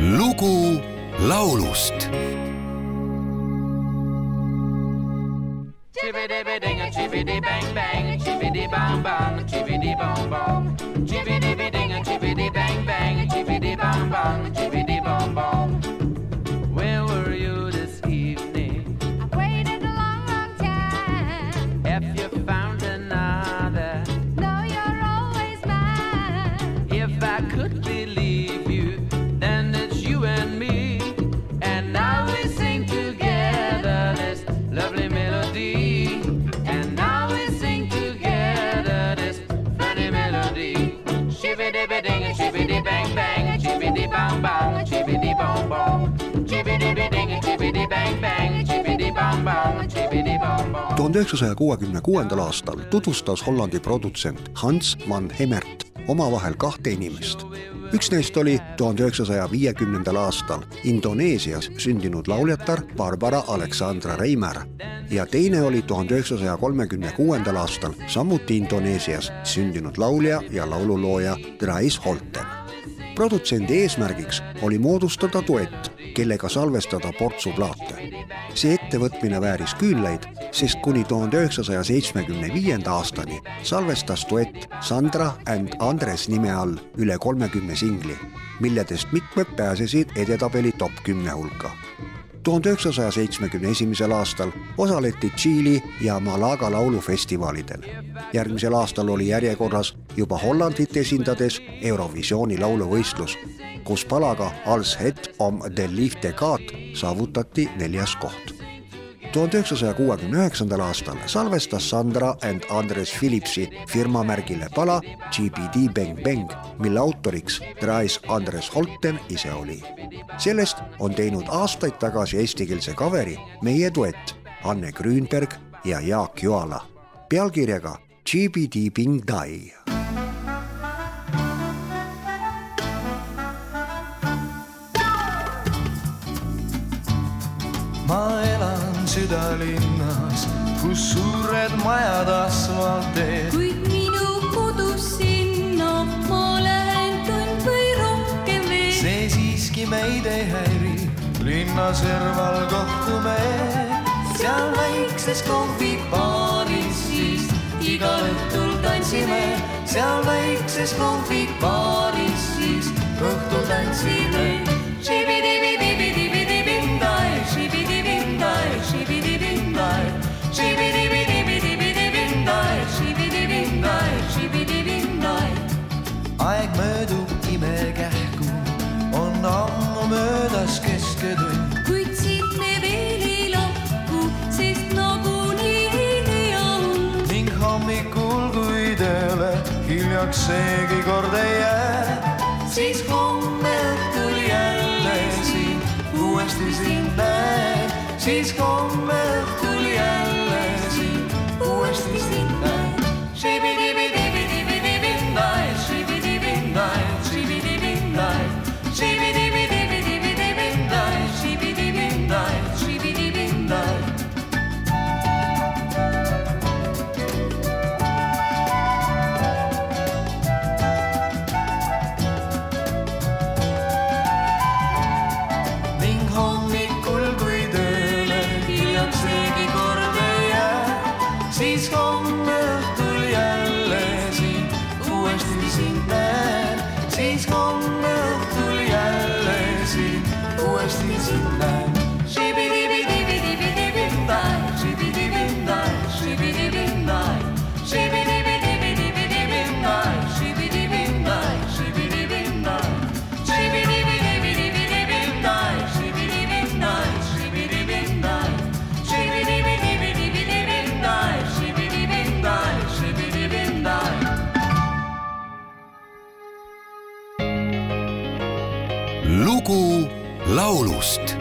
lugu laulust. Bang bang, chividi-bang-bang, chividi-bong-bong, chividi-bang-bang, tuhande üheksasaja kuuekümne kuuendal aastal tutvustas Hollandi produtsent Hans van Hemert omavahel kahte inimest. üks neist oli tuhande üheksasaja viiekümnendal aastal Indoneesias sündinud lauljatar Barbara Alexandra Reimer ja teine oli tuhande üheksasaja kolmekümne kuuendal aastal samuti Indoneesias sündinud laulja ja laululooja Drais Holten produtsendi eesmärgiks oli moodustada duett, kellega salvestada portsu plaate. see ettevõtmine vääris küünlaid, sest kuni tuhande üheksasaja seitsmekümne viienda aastani salvestas duett Sandra and Andres nime all üle kolmekümne singli, milledest mitmed pääsesid edetabeli top kümne hulka tuhande üheksasaja seitsmekümne esimesel aastal osaleti Tšiili ja Malaga laulufestivalidel. järgmisel aastal oli järjekorras juba Hollandit esindades Eurovisiooni lauluvõistlus, kus palaga Als het om de liefde gaat saavutati neljas koht tuhande üheksasaja kuuekümne üheksandal aastal salvestas Sandra and Andres Philipsi firmamärgile pala GBD Bang Bang, mille autoriks Drais Andres Holten ise oli. sellest on teinud aastaid tagasi eestikeelse kaveri meie duett Anne Grünberg ja Jaak Joala pealkirjaga GBD Bing Dai südalinnas, kus suured majad asfalteed. kuid minu kodus sinna ma lähen tund või rohkem veel. see siiski meid ei häiri, linna serval kohtume. seal väikses kohvipaaris siis igal õhtul tantsime, seal väikses kohvipaaris möödas kesköötund. kuid siit me veel ei lahku, sest nagunii hilja on. ning hommikul, kui tööle hiljaks seegi kord ei jää, siis homme õhtul jälle sind uuesti sind näen, siis homme siis homme õhtul jälle sind uuesti sind näen, siis homme õhtul jälle sind uuesti sind näen. Lugu laulust